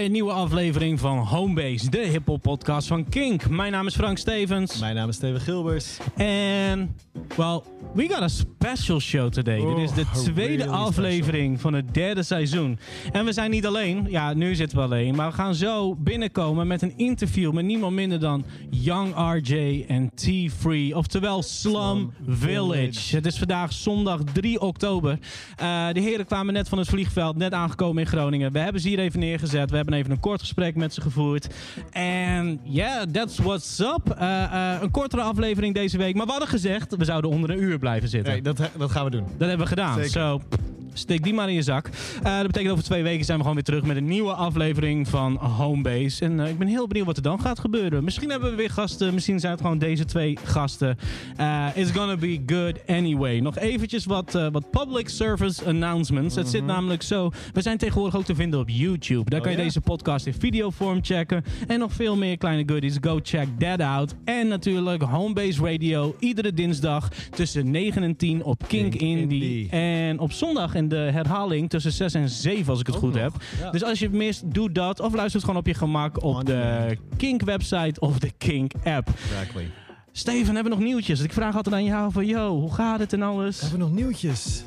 bij een nieuwe aflevering van Homebase, de hip-hop podcast van Kink. Mijn naam is Frank Stevens. Mijn naam is Steven Gilbers. En, well, we got a special show today. Dit is de Oh, tweede really aflevering van het derde seizoen. En we zijn niet alleen, ja, nu zitten we alleen, maar we gaan zo binnenkomen met een interview met niemand minder dan Young RJ en T-Free, oftewel Slum, Village. Village. Het is vandaag zondag 3 oktober. Eh, de heren kwamen net van het vliegveld, net aangekomen in Groningen. We hebben ze hier even neergezet. We hebben even een kort gesprek met ze gevoerd. En yeah, that's what's up. Eh, eh, een kortere aflevering deze week. Maar we hadden gezegd, we zouden onder een uur blijven zitten. Nee, dat, dat gaan we doen. Dat hebben we gedaan. Zo, steek die maar in je zak. Eh, dat betekent over twee weken zijn we gewoon weer terug met een nieuwe aflevering van Homebase. En eh, ik ben heel benieuwd wat er dan gaat gebeuren. Misschien hebben we weer gasten. Misschien zijn het gewoon deze twee gasten. Eh, it's gonna be good anyway. Nog eventjes wat, wat public service announcements. Het zit namelijk zo. We zijn tegenwoordig ook te vinden op YouTube. Daar Oh, kan je ja? deze podcast in videovorm checken. En nog veel meer kleine goodies. Go check that out. En natuurlijk Homebase Radio. Iedere dinsdag tussen 9 en 10 op Kink, Kink Indie. Indie. En op zondag in de herhaling tussen 6 en 7 als ik het Ook goed nog, heb. ja. Dus als je het mist, doe dat. Of luister het gewoon op je gemak op de demand. Kink website of de Kink app. Exactly. Steven, hebben we nog nieuwtjes? Ik vraag altijd aan jou van, yo, hoe gaat het en alles? Hebben we nog nieuwtjes?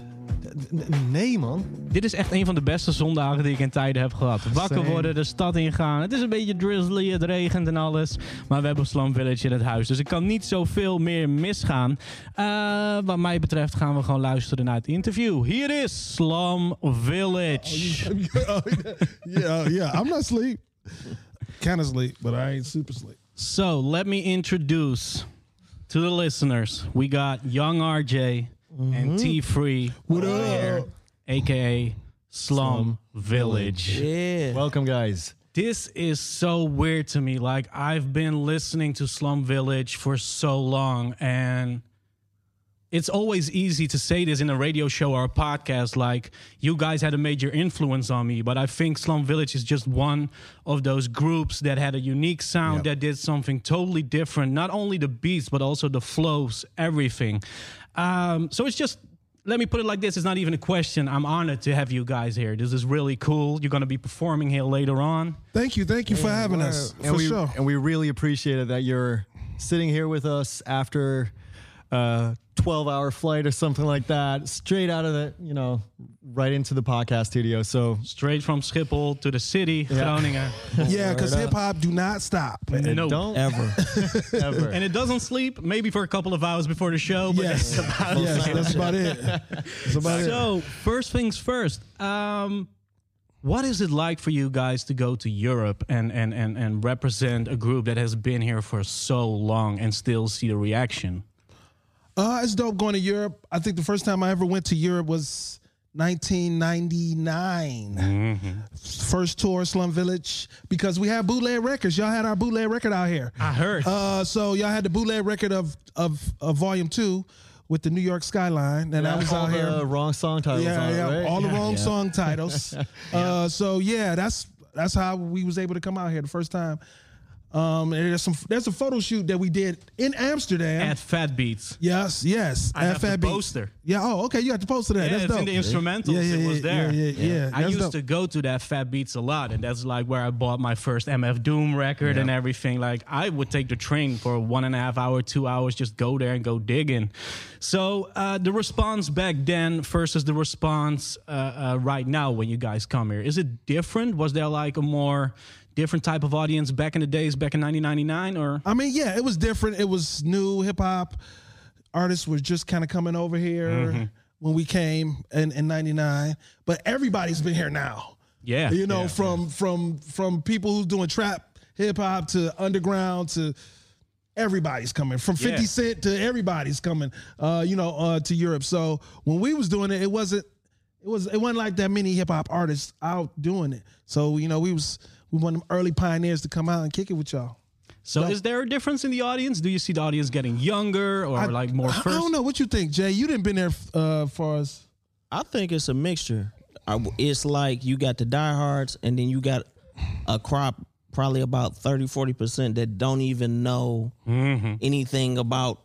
Nee, man. Dit is echt een van de beste zondagen die ik in tijden heb gehad. Wakker worden, de stad ingaan. Het is een beetje drizzly, het regent en alles. Maar we hebben Slum Village in het huis. Dus ik kan niet zoveel meer misgaan. Eh, wat mij betreft gaan we gewoon luisteren naar het interview. Hier is Slum Village. yeah, yeah. I'm not asleep. Kind of sleep, but I ain't super sleep. So let me introduce to the listeners. We got Young RJ and mm-hmm. T Free What over up? here, aka Slum Village. Welcome, guys. This is so weird to me. Like I've been listening to Slum Village for so long and it's always easy to say this in a radio show or a podcast like you guys had a major influence on me, but I think Slum Village is just one of those groups that had a unique sound Yep. that did something totally different, not only the beats but also the flows, everything. Um, so it's just let me put it like this it's not even a question i'm honored to have you guys here this is really cool you're going to be performing here later on Thank you, thank you for having us. and for we sure. and we really appreciate it that you're sitting here with us after a 12 hour flight or something like that, straight out of the, you know, right into the podcast studio. So straight from Schiphol to the city, Groningen. yeah, because hip hop do not stop. No. don't Ever. ever. And it doesn't sleep, maybe for a couple of hours before the show, but yes, that's about yes, it. that's about it. That's about it. So, first things first. Um, what is it like for you guys to go to Europe and, and, and, and represent a group that has been here for so long and still see the reaction? Uh, it's dope going to Europe. I think the first time I ever went to Europe was 1999. First tour, Slum Village, because we had bootleg records. Y'all had our bootleg record out here. I heard. Uh, so y'all had the bootleg record of of, of Volume Two with the New York skyline, and I was all out here. the wrong song titles yeah, on yeah, right? all the Yeah. wrong song titles. uh, so yeah, that's that's how we was able to come out here the first time. Um, and there's some there's a photo shoot that we did in Amsterdam. At Fat Beats. yes, yes. I have the FAB. poster. Yeah. Oh, okay. You got the poster there. Yeah, that's it's dope. in the instrumentals. Yeah, yeah, it was there. yeah, yeah, yeah. I used dope. to go to that Fat Beats a lot, and that's like where I bought my first MF Doom record and everything. Like I would take the train for one and a half hour, two hours, just go there and go digging. So uh, the response back then versus the response uh, uh, right now when you guys come here, is it different? Was there like a more different type of audience back in the days, back in 1999, or I mean, yeah, it was different. It was new hip hop. Artists were just kind of coming over here Mm-hmm. when we came in in '99, but everybody's been here now. yeah, you know, yeah. from from from people who's doing trap hip hop to underground to everybody's coming from 50 Yeah. cent to everybody's coming uh you know uh to europe so when we was doing it it wasn't it was it wasn't like that many hip hop artists out doing it so you know we was we want them early pioneers to come out and kick it with y'all. So, is there a difference in the audience? Do you see the audience getting younger or I- like more I, first? I don't know what you think, Jay. You didn't been there uh, for us. I think it's a mixture. I, it's like you got the diehards, and then you got a crop, probably about 30, 40% that don't even know Mm-hmm. anything about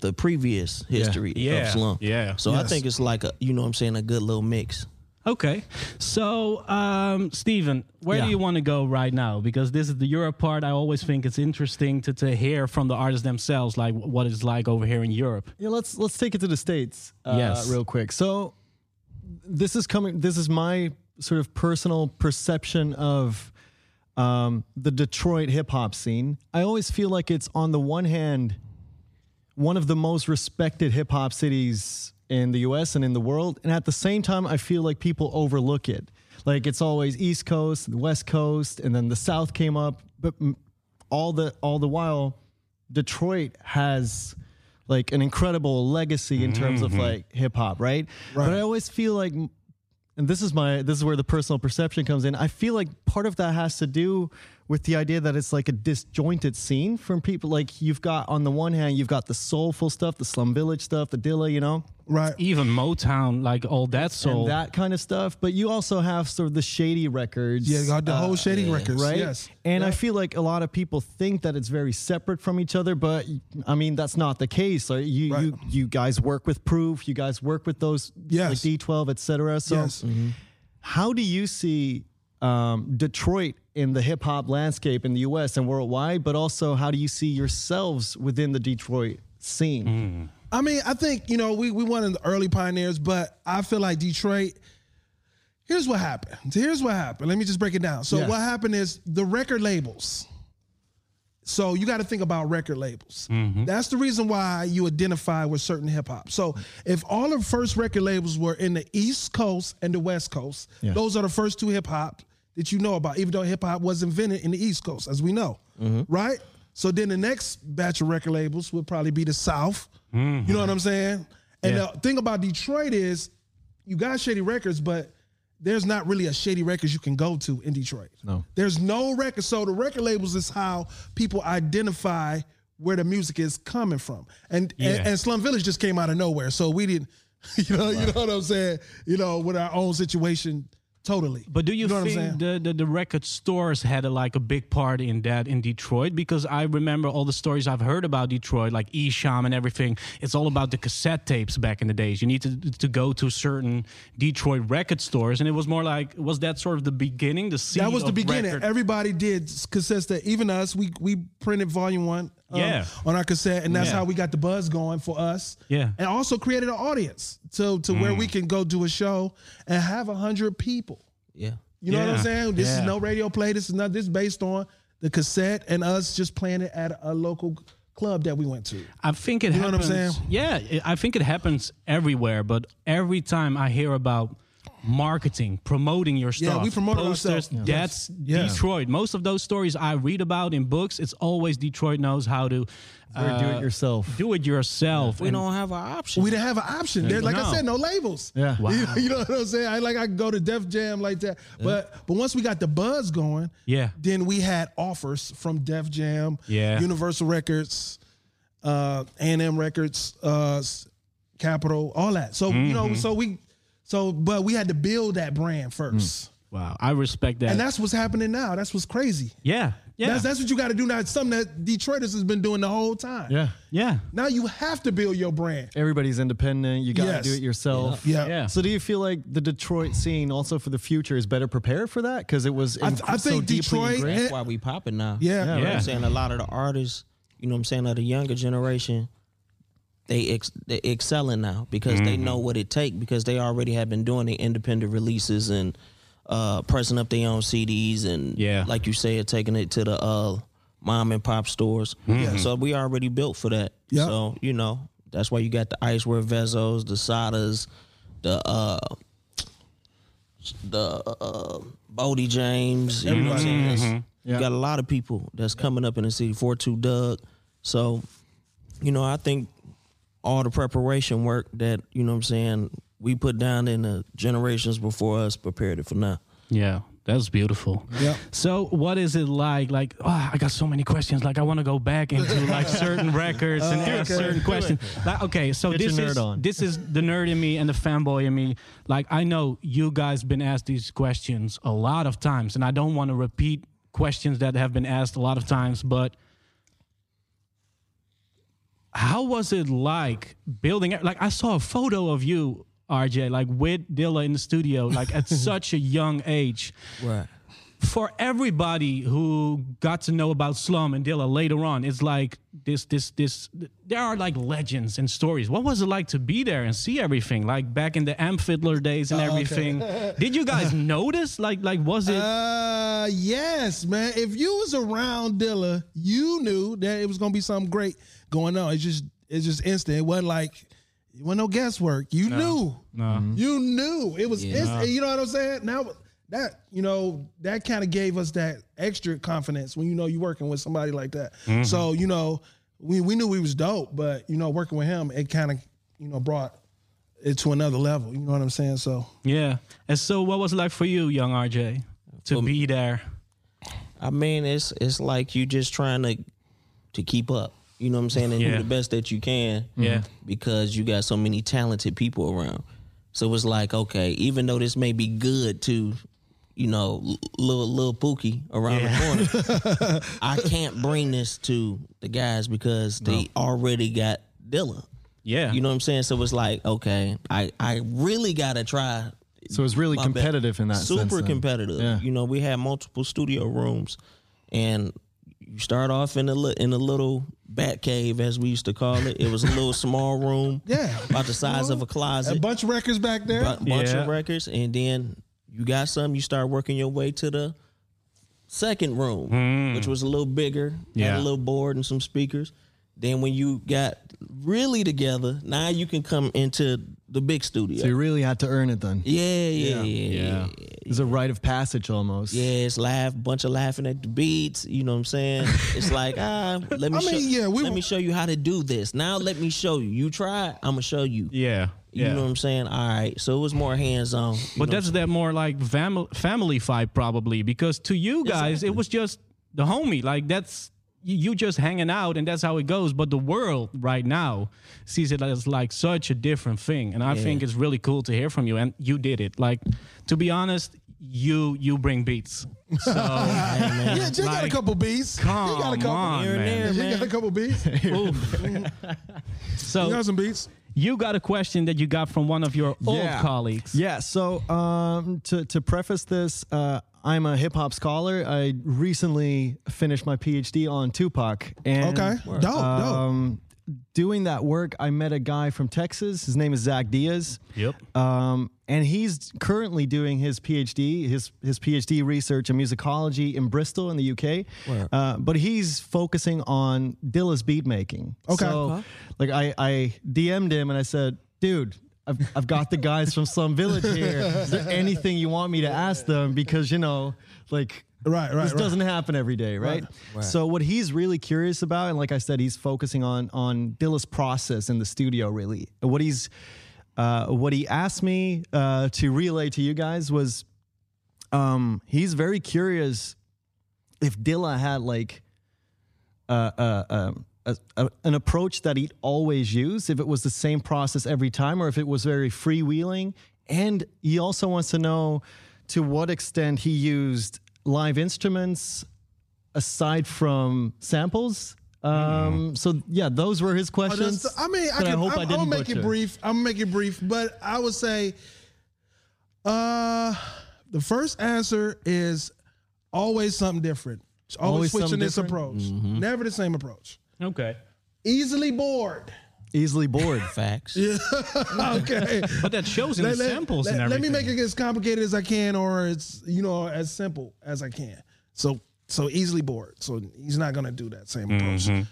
the previous history Yeah. of slum. Yeah. So I think it's like a, you know what I'm saying, a good little mix. Okay. So, um, Steven, where Yeah. do you want to go right now? Because this is the Europe part. I always think it's interesting to, to hear from the artists themselves, like what it's like over here in Europe. Yeah, let's let's take it to the states. Uh, Yes. real quick. So this is coming. This is my sort of personal perception of um, the Detroit hip hop scene. I always feel like it's on the one hand one of the most respected hip hop cities in the US and in the world. And at the same time, I feel like people overlook it. Like it's always East Coast, the West Coast, and then the South came up. But all the all the while, Detroit has like an incredible legacy in terms of mm-hmm. like hip hop, right? But I always feel like and this is my this is where the personal perception comes in. I feel like part of that has to do with the idea that it's like a disjointed scene from people. Like you've got on the one hand, you've got the soulful stuff, the slum village stuff, the Dilla, you know, Right. Even Motown, like all that soul. and that kind of stuff. But you also have sort of the shady records, Yeah, got the uh, whole Shady records. right? Yes. And I feel like a lot of people think that it's very separate from each other, but I mean that's not the case. Like, you Right. you you guys work with Proof, you guys work with those Yes. like D12, etc. So Yes. how do you see um, Detroit in the hip hop landscape in the U.S. and worldwide? But also, how do you see yourselves within the Detroit scene? Mm. I mean, I think you know we we one of the early pioneers, but I feel like Detroit. Here's what happened. Here's what happened. Let me just break it down. So Yeah. what happened is the record labels. So you got to think about record labels. Mm-hmm. That's the reason why you identify with certain hip hop. So if all the first record labels were in the East Coast and the West Coast, those are the first two hip hop that you know about. Even though hip hop was invented in the East Coast, as we know, mm-hmm. right? So then the next batch of record labels would probably be the South. You know mm-hmm. what I'm saying? And the thing about Detroit is, you got Shady Records, but there's not really a Shady Records you can go to in Detroit. No. There's no record. So the record labels is how people identify where the music is coming from. And Yeah. and, and Slum Village just came out of nowhere. So we didn't, you know, you know what I'm saying? You know, with our own situation totally. But do you, know what I'm think the, the, the record stores had a, like a big part in that in Detroit? Because I remember all the stories I've heard about Detroit, like Esham and everything. It's all about the cassette tapes back in the days. You need to to go to certain Detroit record stores, and it was more like was that sort of the beginning, the that was the beginning. record- Everybody did cassettes that even us, we we printed volume one um, Yeah. on our cassette, and that's Yeah. how we got the buzz going for us. Yeah. And also created an audience to to where Mm. we can go do a show and have a hundred people. Yeah. You know what I'm saying? This Yeah. is no radio play. This is not this is based on the cassette and us just playing it at a local club that we went to. I think it You know what I'm happens. saying? Yeah, I think it happens everywhere. But every time I hear about marketing, promoting your stuff. Yeah, stuff, we promoted posters, ourselves. that's Yeah. Detroit. Most of those stories I read about in books, it's always Detroit knows how to Or do uh, it yourself. do it yourself. We and- don't have an option. We didn't have an option. There, like I said, no labels. Yeah. Wow. You, you know what I'm saying? I like I could go to Def Jam like that. But but once we got the buzz going, Yeah. then we had offers from Def Jam, Yeah. Universal Records, uh, A&M Records, uh, s- Capitol, all that. So you know, Mm-hmm. so we so but we had to build that brand first. Mm. Wow, I respect that. And that's what's happening now. That's what's crazy. yeah, yeah, That's that's what you got to do now. It's something that Detroiters has been doing the whole time. Yeah. yeah. Now you have to build your brand. Everybody's independent. You got to Yes. do it yourself. Yeah. Yeah. So do you feel like the Detroit scene also for the future is better prepared for that because it was I- in- I so think deeply Detroit- That's why we popping now. Yeah. You know what Yeah. I'm saying? A lot of the artists, you know what I'm saying, of the younger generation, they ex- they excelling now because they know what it take because they already have been doing the independent releases and uh pressing up their own CDs and Yeah. like you said, taking it to the uh mom and pop stores. So we already built for that. Yeah. So, you know, that's why you got the Icewear Vezzos, the Sadas, the uh the uh, Boldy James, you know what I'm saying? It's- You got a lot of people that's coming up in the city. 42 Dugg. So, you know, I think all the preparation work that you know what I'm saying we put down in the generations before us prepared it for now. Yeah. That's beautiful. Yep. So, what is it like? Like, oh, I got so many questions. Like, I want to go back into like certain records and ask okay. certain questions. Like, okay, so Get this is on. this is the nerd in me and the fanboy in me. Like, I know you guys been asked these questions a lot of times, and I don't want to repeat questions that have been asked a lot of times, but how was it like building it? Like I saw a photo of you, RJ, like with Dilla in the studio, like at such a young age. Right. For everybody who got to know about Slum and Dilla later on, it's like this, this, this. There are like legends and stories. What was it like to be there and see everything? Like back in the Amp Fiddler days and everything. Did you guys notice? Like, like was it? Uh, yes, man. If you was around Dilla, you knew that it was gonna be something great going on. It's just, it's just instant. It wasn't like, it wasn't no guesswork. You knew, no. you knew. It was instant. You know what I'm saying? Now that you know that kind of gave us that extra confidence when you know you're working with somebody like that. Mm-hmm. So you know, we we knew we was dope, but you know, working with him, it kind of you know brought it to another level. You know what I'm saying? So Yeah. And so, what was it like for you, young RJ, to be there? I mean, it's it's like you just trying to to keep up. You know what I'm saying? And Yeah. do the best that you can. Yeah. Because you got so many talented people around. So it's like, okay, even though this may be good to, you know, little little Pookie around the corner, I can't bring this to the guys because they already got Dilla. Yeah. You know what I'm saying? So it's like, okay, I I really gotta try So it's really my best. competitive in that sense. super then. competitive. Yeah. You know, we had multiple studio rooms, and you start off in a li- in a little bat cave, as we used to call it. It was a little small room, Yeah. about the size of a closet. a bunch of records back there. bu- bunch Yeah. of records, and then you got some. You start working your way to the second room, which was a little bigger, had a little board and some speakers. Then when you got really together, now you can come into the big studio. So you really had to earn it then. yeah, yeah, yeah, yeah. It's a rite of passage almost. Yeah, it's laugh, bunch of laughing at the beats. You know what I'm saying? It's like ah, let me I show, mean, yeah, we let were- me show you how to do this. Now let me show you. You try, I'm gonna show you. Yeah. You yeah. know what I'm saying? All right. So it was more hands on. But that's that more like family family vibe probably because to you guys it was just the homie like that's you you just hanging out and that's how it goes. But the world right now sees it as like such a different thing, and I think it's really cool to hear from you. And you did it. Like to be honest, you you bring beats. So yeah, Jay got a couple beats. he got a come couple. on, Here man. there, He got a couple beats. So He got some beats. you got a question that you got from one of your old Yeah. colleagues. Yeah. So um, to to preface this, uh, I'm a hip hop scholar. I recently finished my PhD on Tupac. And, Okay, dope, dope. Doing that work, I met a guy from Texas. His name is Zach Diaz. Yep. Um, and he's currently doing his PhD, his his PhD research in musicology in Bristol in the UK. Uh, but he's focusing on Dilla's beat making. Okay. So, like I, I DM'd him and I said, dude. I've, I've got the guys from Slum Village here. Is there anything you want me to ask them? Because you know, like Right, right, this right. doesn't happen every day, right? So what he's really curious about, and like I said, he's focusing on on Dilla's process in the studio. Really, what he's uh, what he asked me uh, to relay to you guys was, um, he's very curious if Dilla had like uh, uh, um, a, a, an approach that he'd always use, if it was the same process every time, or if it was very freewheeling. And he also wants to know to what extent he used live instruments aside from samples. Um, So yeah, those were his Oh, questions. that's- I mean, I, that can, hope I'm, I I'm didn't gonna make it brief. I'm gonna make it brief, but I would say, uh, the first answer is always something different. Always, Always switching something this different? approach. Never the same approach. Okay. Easily bored. Easily bored. facts. okay. But that shows in the samples and everything. let me make it as complicated as I can, or it's you know as simple as I can. So so easily bored. So he's not gonna do that same approach. Mm-hmm.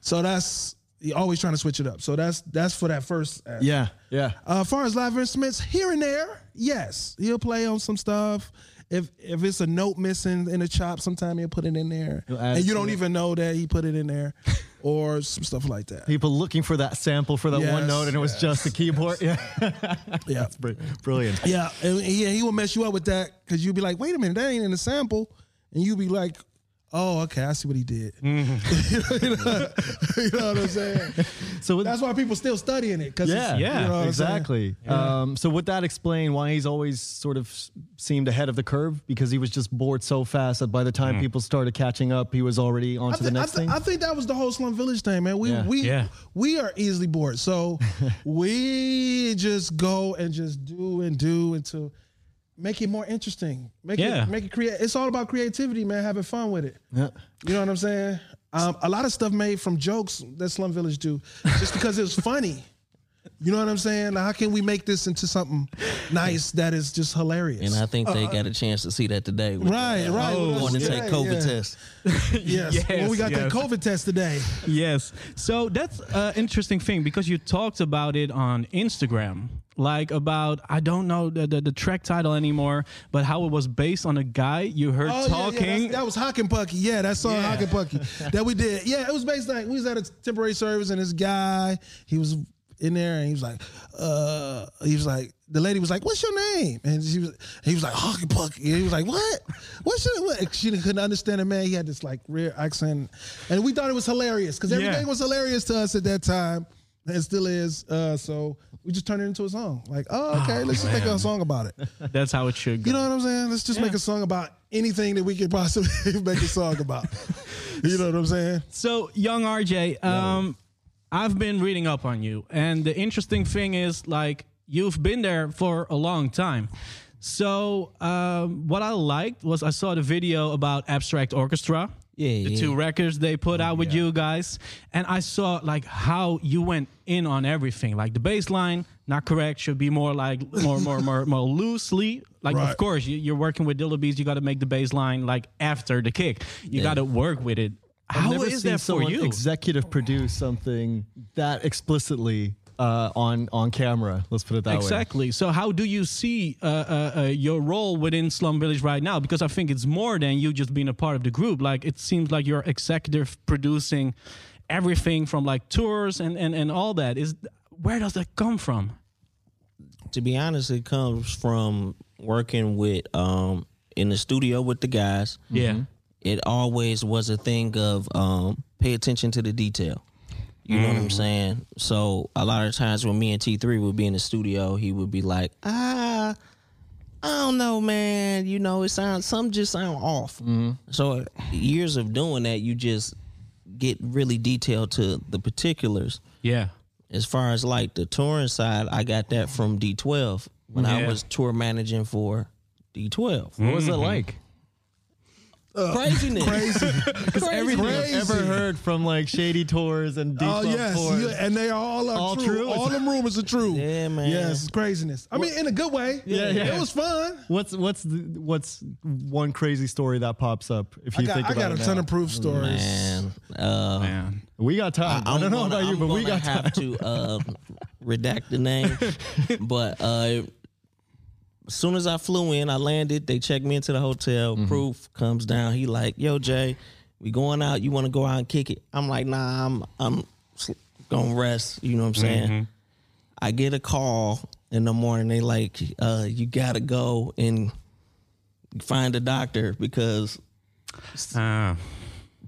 So that's he always trying to switch it up. So that's that's for that first. answer. yeah, yeah. Uh, as far as live instruments, here and there, yes, he'll play on some stuff. if if it's a note missing in the chop, sometime he'll put it in there, and you don't it. even know that he put it in there, or some stuff like that. People looking for that sample for that one note, and it was just the keyboard. Yeah, Yeah, Br- brilliant. yeah, and he, he will mess you up with that because you'll be like, wait a minute, that ain't in the sample, and you'll be like. Oh, okay. I see what he did. Mm-hmm. you, know, you know what I'm saying? So with, That's why people still studying it. Cause yeah, Yeah, you know what I'm exactly. Um, so would that explain why he's always sort of seemed ahead of the curve because he was just bored so fast that by the time people started catching up, he was already on I, to the thi- I next thing? I think that was the whole Slum Village thing, man. We Yeah. we Yeah. we are easily bored, so we just go and just do and do until make it more interesting. Make Yeah. it make it create. It's all about creativity, man. Having fun with it. yeah. You know what I'm saying? Um, a lot of stuff made from jokes that Slum Village do, just because it was funny. You know what I'm saying? Like, how can we make this into something nice that is just hilarious? And I think they got a chance to see that today. with, Right, uh, right. Going to take COVID yeah. test. yes. Yes, when we got that yes. COVID test today. Yes. So that's an interesting thing because you talked about it on Instagram. Like about I don't know the, the, the track title anymore, but how it was based on a guy you heard Oh, yeah, yeah, talking. that was Hoc N Pucky. Yeah, that song Yeah. Hoc N Pucky that we did. Yeah, it was based like we was at a temporary service and this guy he was in there and he was like, uh, he was like, the lady was like, "What's your name?" And she was, he was like, "Hock and Pucky." And he was like, "What? What's your?" What? She couldn't understand it, man. He had this like rare accent, and we thought it was hilarious because everything Yeah. was hilarious to us at that time. It still is. Uh, so we just turned it into a song. Like, oh, okay, let's just make a song about it. That's how it should go. You know what I'm saying? Let's just make a song about anything that we could possibly make a song about. You know what I'm saying? So, young RJ, um, I've been reading up on you, and the interesting thing is, like, you've been there for a long time. So, um, what I liked was I saw the video about Abstract Orchestra. Yeah, the yeah. two records they put oh, out with you guys, and I saw like how you went in on everything. Like the bass line, not correct, should be more like more more more more loosely. Like Right. of course you, you're working with Dilla Dillabees, you got to make the bass line like after the kick. You got to work with it. I've How is that for you? executive produce something that explicitly uh, on on camera. Let's put it that way. Exactly. So, how do you see uh, uh, uh, your role within Slum Village right now? Because I think it's more than you just being a part of the group. Like, it seems like you're executive producing everything from like tours and, and, and all that. Is where does that come from? to be honest, it comes from working with um in the studio with the guys. Yeah. It always was a thing of um pay attention to the detail. You know what I'm mm-hmm. saying? So a lot of times when me and T3 would be in the studio, he would be like, ah, I don't know, man. You know, it sounds some just sound off. Mm-hmm. So years of doing that, you just get really detailed to the particulars. Yeah. As far as like the touring side, I got that from D12 when I was tour managing for D12. What was it mm-hmm. like? Craziness. Crazy. Because everything I've Crazy. ever heard from like shady tours and deep Oh yes, tours. yeah, and they all are All true. true? All them rumors are true. Yeah, man. Yes, it's craziness. I mean, in a good way. Yeah, yeah. It was fun. What's what's the, what's one crazy story that pops up if I you got, think about it? I about got a it ton now? of proof stories. Man, uh, Man. We got time. I, I'm don't know gonna- about you, I'm but we gonna got time. have to uh, redact the name. but uh, as soon as I flew in, I landed. They checked me into the hotel. Mm-hmm. Proof comes down. He like, "Yo, Jay, we going out. You want to go out and kick it?" I'm like, "Nah, I'm I'm gonna rest." You know what I'm saying? Mm-hmm. I get a call in the morning. They like, uh, "You gotta go and find a doctor because Ah.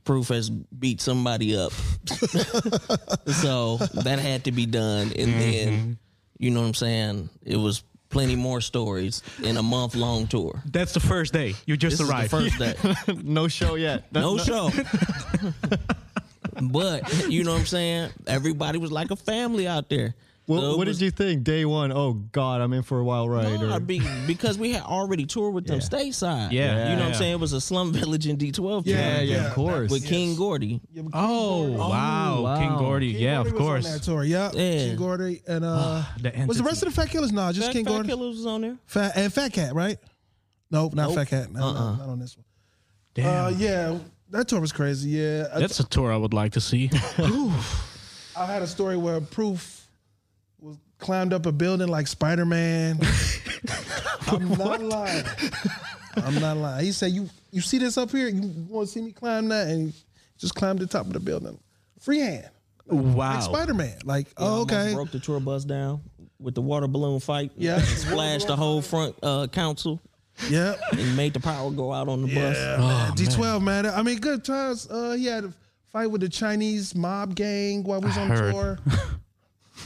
proof has beat somebody up. so that had to be done. And then, you know what I'm saying? It was plenty more stories in a month long tour. That's the first day. You just This arrived. is the first day. no show yet. That's No not- show. but, you know what I'm saying? Everybody was like a family out there. What, So what was- did you think day one? Oh God, I'm in for a wild ride. Nah, or- be, because we had already toured with them stateside. Yeah. You know what I'm saying? It was a slum village in D12 Yeah, yeah, tour yeah, of course. with King Gordy. Oh, wow. wow. King Gordy. King yeah, Gordy of was on course. that tour. Yep. Yeah. King Gordy and uh, The was the rest of the Fat Killahz? No, just Fat, King Fat Gordy. Fat Killahz was on there. Fat and Fat Cat, right? Nope, not Nope. Fat Cat. No, no, Uh-uh. not on this one. Damn. Uh, yeah, that tour was crazy. Yeah, That's a tour I would like to see. I had a story where Proof was climbed up a building like Spider Man. I'm not lying. I'm not lying. He said, "You you see this up here? You want to see me climb that?" And he just climbed the top of the building, freehand, Wow. like Spider Man. Like, oh, okay, Broke the tour bus down with the water balloon fight. Yeah. Splashed the whole front uh, council yeah, and made the power go out on the bus. yeah, man. D12, man. I mean, good times. Uh, he had a fight with the Chinese mob gang while we was on heard. tour.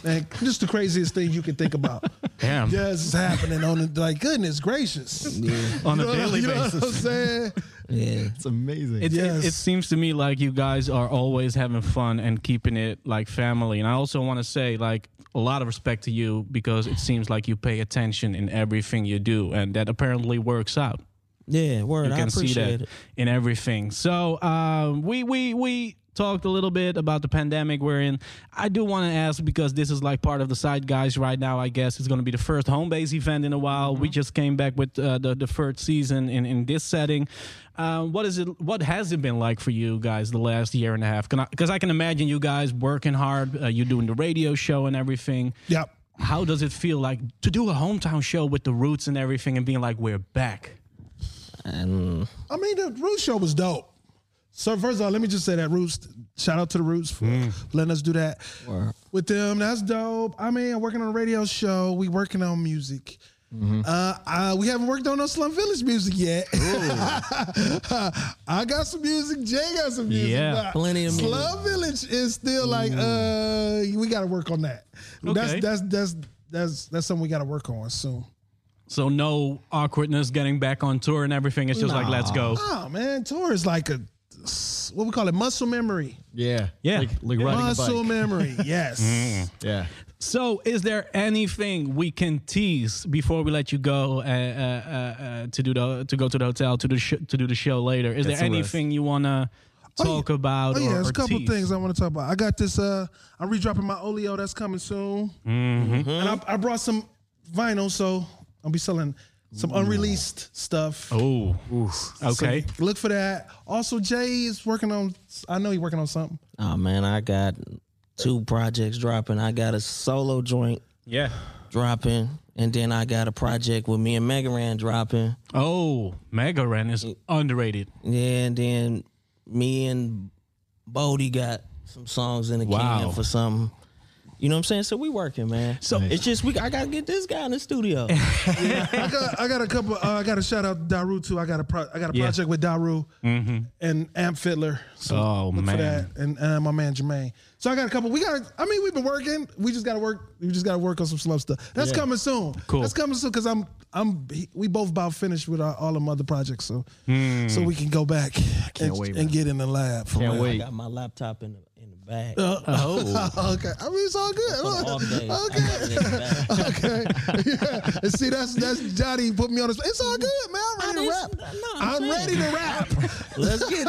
Man, just the craziest thing you can think about. Damn. Yes, it's happening on the like. Goodness gracious. On a You know- daily you know basis. What I'm saying? Yeah. It's amazing. It, Yes. it, it seems to me like you guys are always having fun and keeping it like family. And I also want to say, like, a lot of respect to you because it seems like you pay attention in everything you do, and that apparently works out. Yeah, word. You I can see that it. in everything. So um, we we we talked a little bit about the pandemic we're in. I do want to ask because this is like part of the side guys right now. I guess it's going to be the first Homebase event in a while. We just came back with uh, the the third season in in this setting. Uh, what is it? What has it been like for you guys the last year and a half? Because I, can imagine you guys working hard. Uh, you doing the radio show and everything. Yep. How does it feel like to do a hometown show with the roots and everything and being like we're back? And I mean, the Roots show was dope. So first of all, let me just say that Roots. Shout out to the Roots for letting us do that Word. with them. That's dope. I mean, I'm working on a radio show. We working on music. Uh, uh, we haven't worked on no Slum Village music yet. I got some music. Jay got some music. Yeah. Plenty of music. Slum Village is still like, uh, we got to work on that. Okay. That's that's that's that's that's something we got to work on soon. So no awkwardness getting back on tour and everything. It's just like let's go. Oh man, tour is like a what we call it muscle memory. yeah. Yeah. Like, like riding a Muscle bike. memory. Yes. Yeah. So is there anything we can tease before we let you go uh, uh, uh, uh, to do the to go to the hotel to do sh- to do the show later? Is Get there anything you wanna talk about? Oh yeah, or, there's or a couple tease? things I want to talk about. I got this. Uh, I'm redropping my Oleo that's coming soon, Mm-hmm. and I, I brought some vinyl, so I'll be selling some unreleased stuff. Oh, okay. So look for that. Also, Jay is working on. I know he's working on something. oh man, I got two projects dropping. I got a solo joint yeah. dropping, and then I got a project with me and Mega Ran dropping. Oh, Mega Ran is underrated. Yeah, and then me and Boldy got some songs in the Wow. can for some. You know what I'm saying? So we working, man. So- it's just we. I gotta get this guy in the studio. I got. I got a couple. Uh, I got to shout out to Daru too. I got a. Pro, I got a Yeah. project with Daru and Amp Fiddler. So Oh, look man. for that. And uh, my man Jermaine. So I got a couple. We got. I mean, we've been working. We just got to work. We just got to work on some slow stuff. That's coming soon. Cool. That's coming soon because I'm. I'm. We both about finished with our, all them other projects. So. Hmm. So we can go back and, wait, and get in the lab. For Can't real. wait. I got my laptop in the in the bag. Oh, okay. I mean, it's all good. For the off days, I got it in the bag. okay. Yeah. And see, that's that's Johnny put me on this. It's all good, man. I'm ready to rap. no, I'm I'm ready to rap. Let's get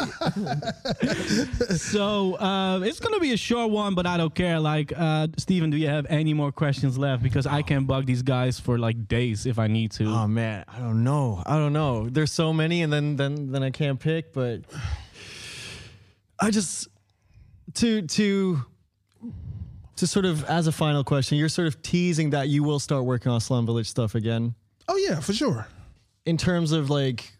it. so uh, it's gonna be a short one, but I don't care. Like, uh, Steven, do you have any more questions left? Because I can bug these guys for like days if I need to. Oh man, I don't know. I don't know. There's so many, and then then then I can't pick. But I just to to to sort of as a final question, you're sort of teasing that you will start working on Slum Village stuff again. Oh yeah, for sure. In terms of like,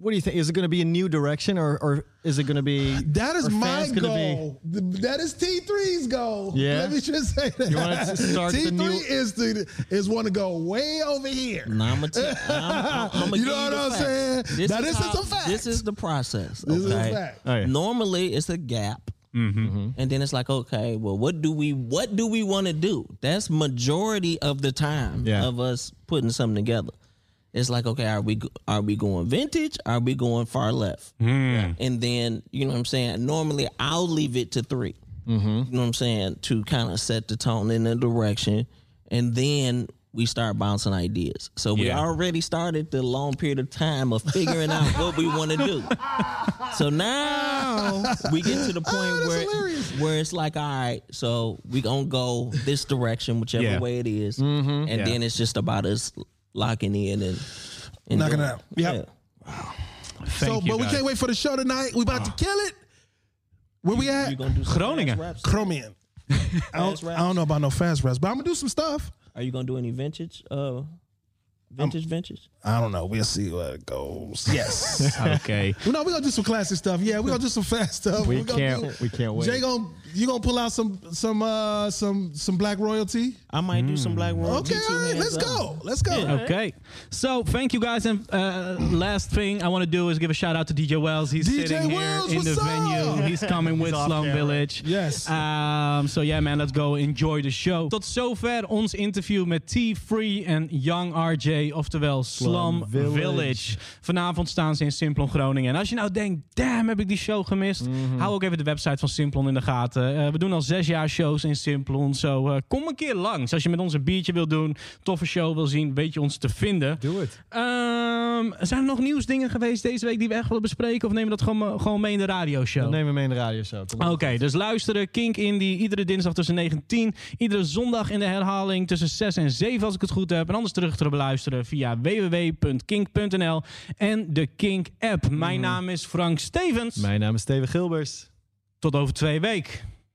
what do you think? Is it going to be a new direction, or or is it going to be That is my fans gonna be- goal. That is T3's goal. Yeah? Let me just say that. You want to start T3 new- is to is want to go way over here. Now I'm gonna tell. I'm, I'm, You know what I'm saying? Now, this is a fact. This is the process. This is a fact. Oh. Normally it's a gap. Mm-hmm. Mm-hmm. And then it's like, okay, well, what do we what do we want to do? That's majority of the time Yeah. of us putting something together. It's like, okay, are we are we going vintage? Are we going far left? Hmm. And then you know what I'm saying. Normally, I'll leave it to 3 mm-hmm. You know what I'm saying to kind of set the tone in the direction, and then we start bouncing ideas. So we Yeah. already started the long period of time of figuring out what we want to do. So now we get to the oh, point Oh, where hilarious. where it's like, all right, so we gonna go this direction, whichever Yeah. way it is. Mm-hmm. and Yeah. then it's just about us locking in and, and Knocking doing it out. Yep. Thank so, you, but we can't wait for the show tonight. We about to uh-huh. kill it. Where we at? You gonna do some Groningen. fast raps? Chromium. I don't, I don't know about no fast raps, but I'm gonna do some stuff. Are you gonna do any vintage uh Vintage ventures. I don't know. We'll see where it goes. Yes. Okay. well, no, we're gonna do some classic stuff. Yeah, we're gonna do some fast stuff. We We're can't- do- we can't wait. Jay gonna you gonna pull out some some uh some some black royalty? I might do some black royalty Okay, too, all right, let's up. go. Let's go. Yeah. Okay. So thank you guys. And uh, last thing I want to do is give a shout out to DJ Wells. He's DJ sitting Wells, here in the venue. He's coming with Slum. Village. Yes. Um, so yeah, man, let's go enjoy the show. Tot zover ons interview met T-Free en Young RJ, oftewel Slum, Village. Village. Vanavond staan ze in Simplon Groningen. En als je nou denkt, damn, heb ik die show gemist? Hou ook even de website van Simplon in de gaten. Eh, we doen al zes jaar shows in Simplon. Zo eh, kom een keer langs. Als je met ons een biertje wil doen, toffe show wil zien, weet je ons te vinden. Doe het. Ehm, zijn er nog nieuwsdingen geweest deze week die we echt willen bespreken? Of nemen we dat gewoon, gewoon mee in de radioshow? Dat nemen we mee in de radioshow. Oké, dus luisteren. Kink Indie. Iedere dinsdag tussen 9 en 10. Iedere zondag in de herhaling tussen 6 en 7 als ik het goed heb. En anders terug te beluisteren via www.kink.nl en de Kink app. Mijn naam is Frank Stevens. Mijn naam is Steven Gilbers. Tot over twee weken.